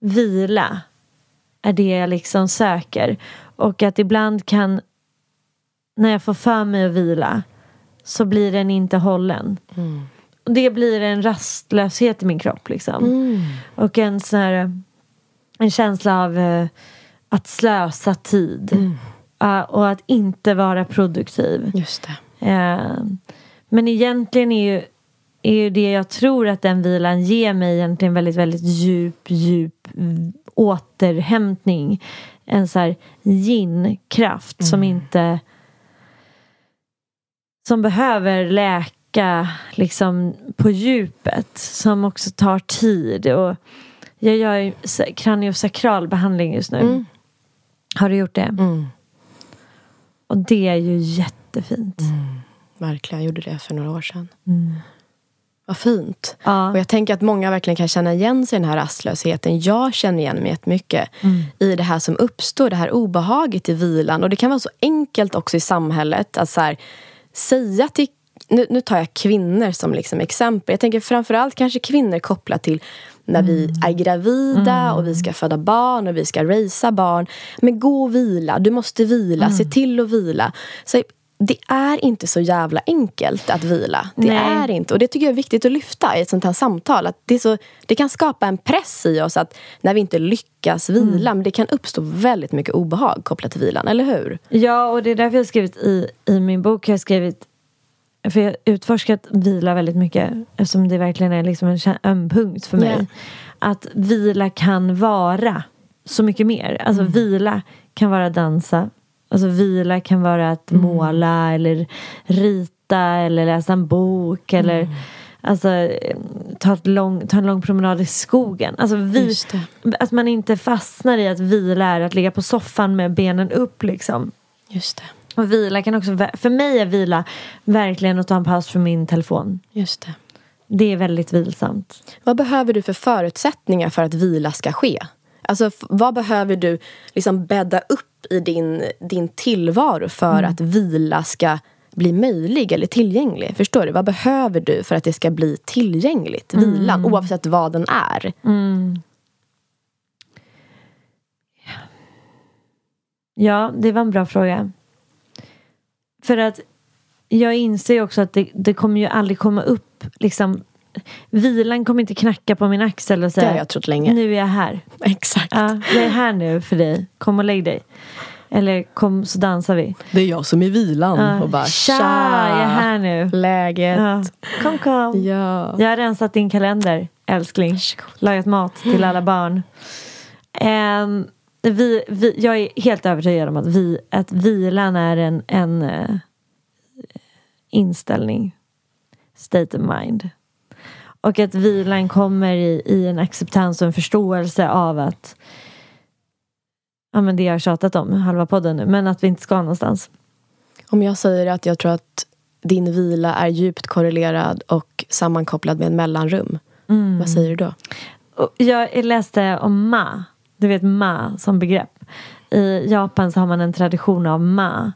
vila är det jag liksom söker. Och att ibland kan, när jag får för mig att vila, så blir den inte hållen. Mm. Och det blir en rastlöshet i min kropp liksom. Mm. Och en sån här, en känsla av eh, att slösa tid. Mm. Uh, och att inte vara produktiv. Just det. Eh, men egentligen är ju, är ju det jag tror att den vilan ger mig egentligen väldigt, väldigt djup, djup återhämtning. En så här yin-kraft som inte som behöver läka liksom på djupet. Som också tar tid. Och jag gör kraniosakral behandling just nu. Mm. Har du gjort det? Mm. Och det är ju jättefint. Verkligen, jag gjorde det för några år sedan. Mm. Vad fint. Ja. Och jag tänker att många verkligen kan känna igen sig i den här rastlösheten. Jag känner igen mig jättemycket Mm. i det här som uppstår, det här obehaget i vilan. Och det kan vara så enkelt också i samhället att så här, säga till nu, nu tar jag kvinnor som liksom exempel. Jag tänker framförallt kanske kvinnor kopplat till när vi Mm. är gravida och vi ska föda barn och vi ska racea barn. Men gå och vila, du måste vila, Mm. se till att vila. Så det är inte så jävla enkelt att vila. Det Nej. är inte. Och det tycker jag är viktigt att lyfta i ett sånt här samtal. Att det, så, det kan skapa en press i oss att när vi inte lyckas vila, Mm. men det kan uppstå väldigt mycket obehag kopplat till vilan, eller hur? Ja, och det är därför jag har skrivit i, i min bok, jag har skrivit för jag utforskat vila väldigt mycket eftersom det verkligen är liksom en öm punkt för mig. Ja. Att vila kan vara så mycket mer. Alltså vila kan vara dansa. Alltså vila kan vara att måla eller rita eller läsa en bok eller alltså, ta, ett lång, ta en lång promenad i skogen. Alltså vi, att man inte fastnar i att vila är att ligga på soffan med benen upp liksom. Just det. Och vila kan också, för mig är vila verkligen att ta en paus från min telefon. Just det. Det är väldigt vilsamt. Vad behöver du för förutsättningar för att vila ska ske? Alltså, vad behöver du liksom bädda upp i din, din tillvaro för att vila ska bli möjlig eller tillgänglig? Förstår du? Vad behöver du för att det ska bli tillgängligt? Vilan, oavsett vad den är. Ja, det var en bra fråga. För att jag inser ju också att det, det kommer ju aldrig komma upp liksom Vilan kommer inte knacka på min axel och Det har säga jag trott länge. Nu är jag här. Exakt. Ja, jag är här nu för dig. Kom och lägg dig. Eller kom så dansar vi. Det är jag som är vilan. Ja, Och bara, tja, jag är här nu. Läget? Ja. Kom, kom. Ja. Jag har rensat din kalender, älskling. Lagat mat till alla barn. Ehm, vi, vi, jag är helt övertygad om att, vi, att vilan är en, en eh, inställning. State of mind. Och att vilan kommer i, i en acceptans och en förståelse av att Ja men det jag har tjatat om halva podden nu. Men att vi inte ska någonstans. Om jag säger att jag tror att din vila är djupt korrelerad och sammankopplad med en mellanrum. Vad säger du då? Jag läste om ma. Du vet ma som begrepp. I Japan så har man en tradition av ma.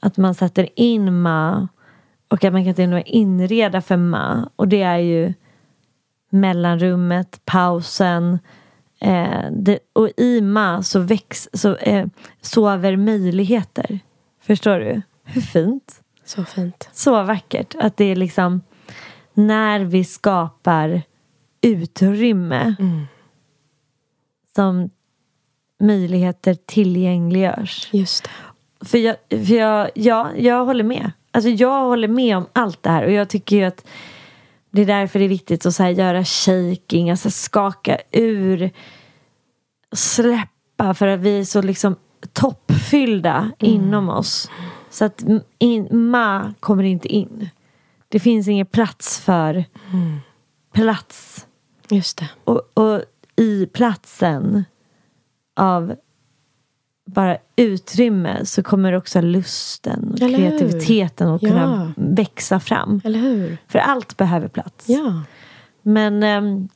Att man sätter in ma. Och att man kan till och med inreda för ma. Och det är ju mellanrummet, pausen. Eh, det, och i ma så, väx, så eh, sover möjligheter. Förstår du? Hur fint? Så fint. Så vackert. Att det är liksom när vi skapar utrymme som möjligheter tillgängliggörs. Just det. För, jag, för jag, ja, jag håller med. Alltså jag håller med om allt det här och jag tycker ju att det är därför det är viktigt att så här göra shaking, alltså skaka ur, släppa för att vi är så liksom toppfyllda inom oss. Så att in, ma kommer inte in. Det finns ingen plats för plats. Just det. Och, och i platsen av bara utrymme så kommer också lusten och Eller kreativiteten att kunna Ja. växa fram. Eller hur? För allt behöver plats. Ja. Men ehm,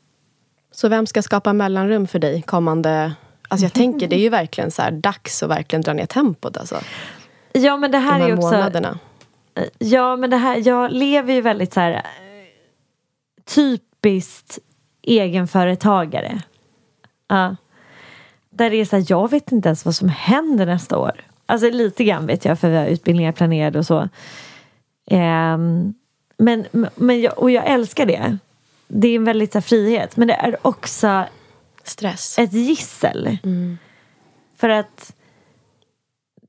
Så vem ska skapa mellanrum för dig kommande... Alltså jag tänker, det är ju verkligen så här dags att verkligen dra ner tempot. Alltså, ja men det de här här är också månaderna. Ja men det här, jag lever ju väldigt så här typiskt egenföretagare. Ja. Där det är så här, jag vet inte ens vad som händer nästa år. Alltså lite grann vet jag för vi har utbildningar planerade och så. Ehm, men, men jag, och jag älskar det. Det är en väldigt här, frihet. Men det är också Stress. ett gissel. För att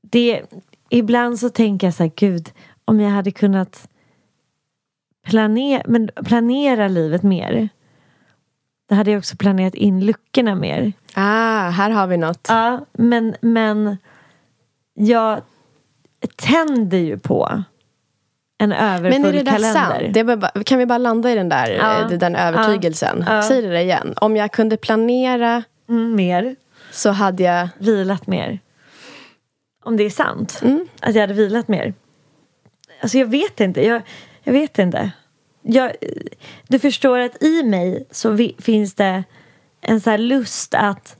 det, ibland så tänker jag så här, gud, om jag hade kunnat planera, men planera livet mer. Då hade jag också planerat in luckorna mer. Ah, här har vi något. Ja, men, men jag tänder ju på en överfull Men är det där kalender. sant? Det kan vi bara landa i den där Ja. eh, den övertygelsen? Ja. Säg det där igen. Om jag kunde planera Mm, mer. så hade jag... Vilat mer. Om det är sant. Mm. Att jag hade vilat mer. Alltså jag vet inte. Jag, jag vet inte. Jag, du förstår att i mig så vi, finns det en så här lust att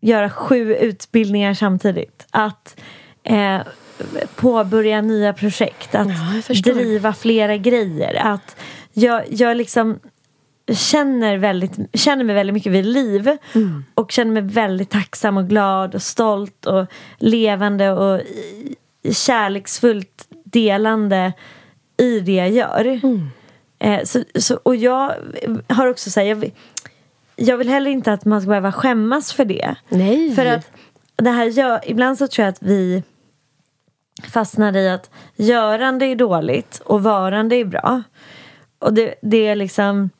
göra sju utbildningar samtidigt. Att eh, påbörja nya projekt. Att Ja, driva flera grejer. Att jag, jag liksom känner, väldigt, känner mig väldigt mycket vid liv. Mm. Och känner mig väldigt tacksam och glad och stolt och levande och kärleksfullt delande i det jag gör. Mm. Eh, så, så, och jag har också så här, jag, jag vill heller inte att man ska behöva skämmas för det. Nej. För att det här gör, ibland så tror jag att vi fastnar i att görande är dåligt och varande är bra. Och det, det är liksom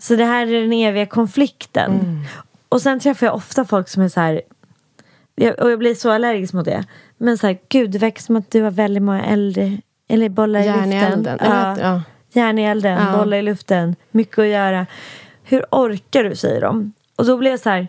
Så det här är den eviga konflikten. Och sen träffar jag ofta folk som är så här jag, och jag blir så allergisk mot det. Men så här, gud det verkar som att du har väldigt många äldre eller bollar i Järn luften. i elden. Ja. Ja. Järn i elden, Ja. bollar i luften, mycket att göra. Hur orkar du, säger de. Och då blir jag så här...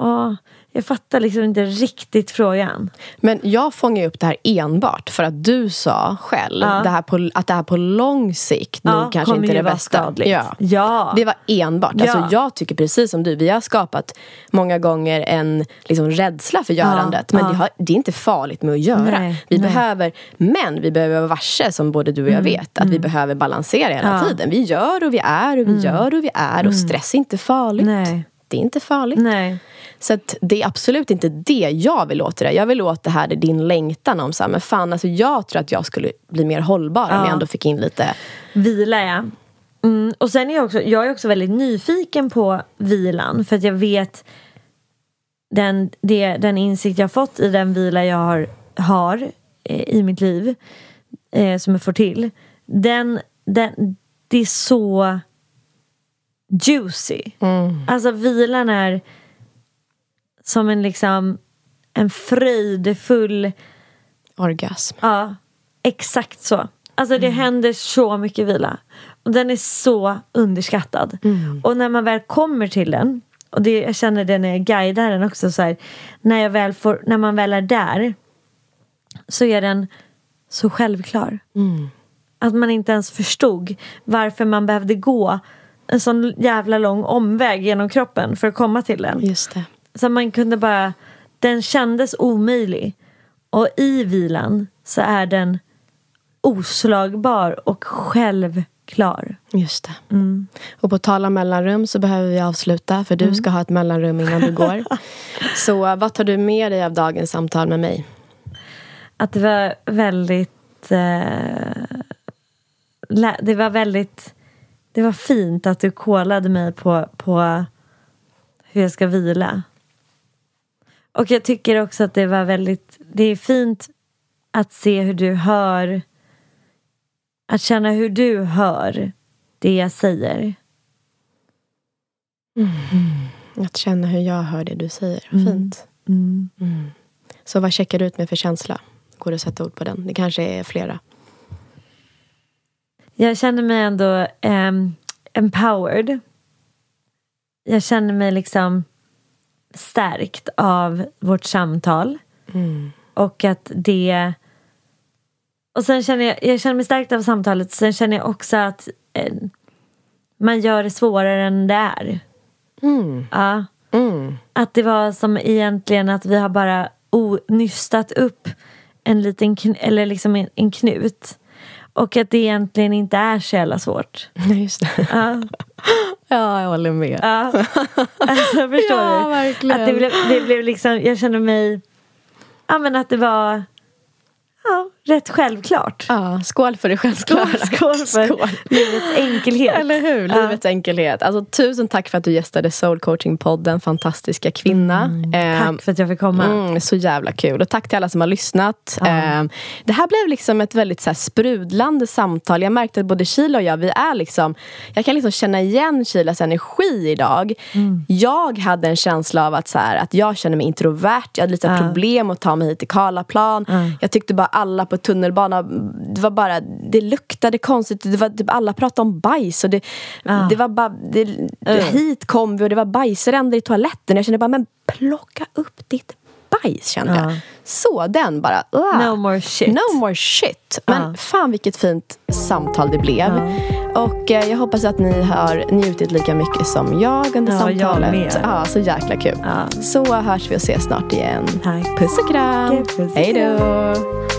Åh, jag fattar liksom inte riktigt frågan. Men jag fångar ju upp det här enbart för att du sa själv Ja. det här på, att det här på lång sikt Ja, nog kanske inte är det bästa. skadligt. Ja. Ja. Det var enbart. Ja. Alltså, jag tycker precis som du. Vi har skapat många gånger en liksom, rädsla för görandet. men det, har, det är inte farligt med att göra. Nej, vi nej. behöver, men vi behöver vara varse, som både du och jag vet, att vi behöver balansera hela Mm. Mm. tiden. Vi gör och vi är och vi gör och vi är. Och stress är inte farligt. Nej. Det är inte farligt. Nej. Så att det är absolut inte det jag vill åt det där. Jag vill åt det här, det din längtan om så här, men fan alltså jag tror att jag skulle bli mer hållbar om Ja. jag ändå fick in lite Vila, ja. Mm, och sen är jag också, jag är också väldigt nyfiken på vilan. För att jag vet den, det, den insikt jag fått i den vila jag har, har eh, i mitt liv. Eh, som jag får till. Den, den, det är så juicy. Alltså vilan är som en liksom en fröjdefull orgasm. Ja, exakt så. Alltså det händer så mycket vila. Och den är så underskattad. Och när man väl kommer till den, och det, jag känner det när jag guidar den också, så här, när, jag väl får, när man väl är där så är den så självklar. Att man inte ens förstod varför man behövde gå en sån jävla lång omväg genom kroppen för att komma till den. Just det. Så man kunde bara, den kändes omöjlig. Och i vilan så är den oslagbar och självklar. Just det. Och på tal om mellanrum så behöver vi avsluta för du ska ha ett mellanrum innan du går. så eh, vad tar du med dig av dagens samtal med mig? Att det var väldigt... Eh, det var väldigt... Det var fint att du kollade mig på, på hur jag ska vila. Och jag tycker också att det var väldigt... Det är fint att se hur du hör... Att känna hur du hör det jag säger. Att känna hur jag hör det du säger. Fint. Mm. Så vad checkar du ut med för känsla? Går det att sätta ord på den? Det kanske är flera. Jag känner mig ändå ehm, empowered. Jag känner mig liksom stärkt av vårt samtal. Och att det... Och sen känner jag, jag känner mig stärkt av samtalet. Sen känner jag också att eh, man gör det svårare än det är. Ja. Mm. Att det var som egentligen att vi har bara nystat upp en liten eller liksom en, en knut. Och att det egentligen inte är så jävla svårt. Ja, just det. Ja, Ja, jag håller med. ja. Alltså, förstår Ja, du? verkligen. Att det blev, det blev liksom, jag kände mig, ja men att det var, ja, rätt självklart. Ja, skål för det självklara. Skål, skål för Skål. livets enkelhet. Eller hur? Ja. Livets enkelhet. Alltså, tusen tack för att du gästade Soul Coaching-podden. Fantastiska kvinna. Ehm, Tack för att jag fick komma. Mm, så jävla kul. Och tack till alla som har lyssnat. Ehm, det här blev liksom ett väldigt så här, sprudlande samtal. Jag märkte att både Sheila och jag, vi är liksom... Jag kan liksom känna igen Sheilas energi idag. Jag hade en känsla av att, så här, att jag känner mig introvert. Jag hade lite Ja. problem att ta mig hit till Karlaplan. Ja. Jag tyckte bara alla på tunnelbanan, det var bara, det luktade konstigt. Det var, typ, alla pratade om bajs. Och det, Ja. det var bara, det, det, hit kom vi och det var bajsränder i toaletten. Jag kände bara, men plocka upp ditt bajs kände Ja. jag. Så den bara, ah. No more shit. No more shit. Men Ja. fan vilket fint samtal det blev. Ja. Och eh, jag hoppas att ni har njutit lika mycket som jag under samtalet. Ja, så jäkla kul. Så hörs vi och ses snart igen. Tack. Puss och kram. Hej då.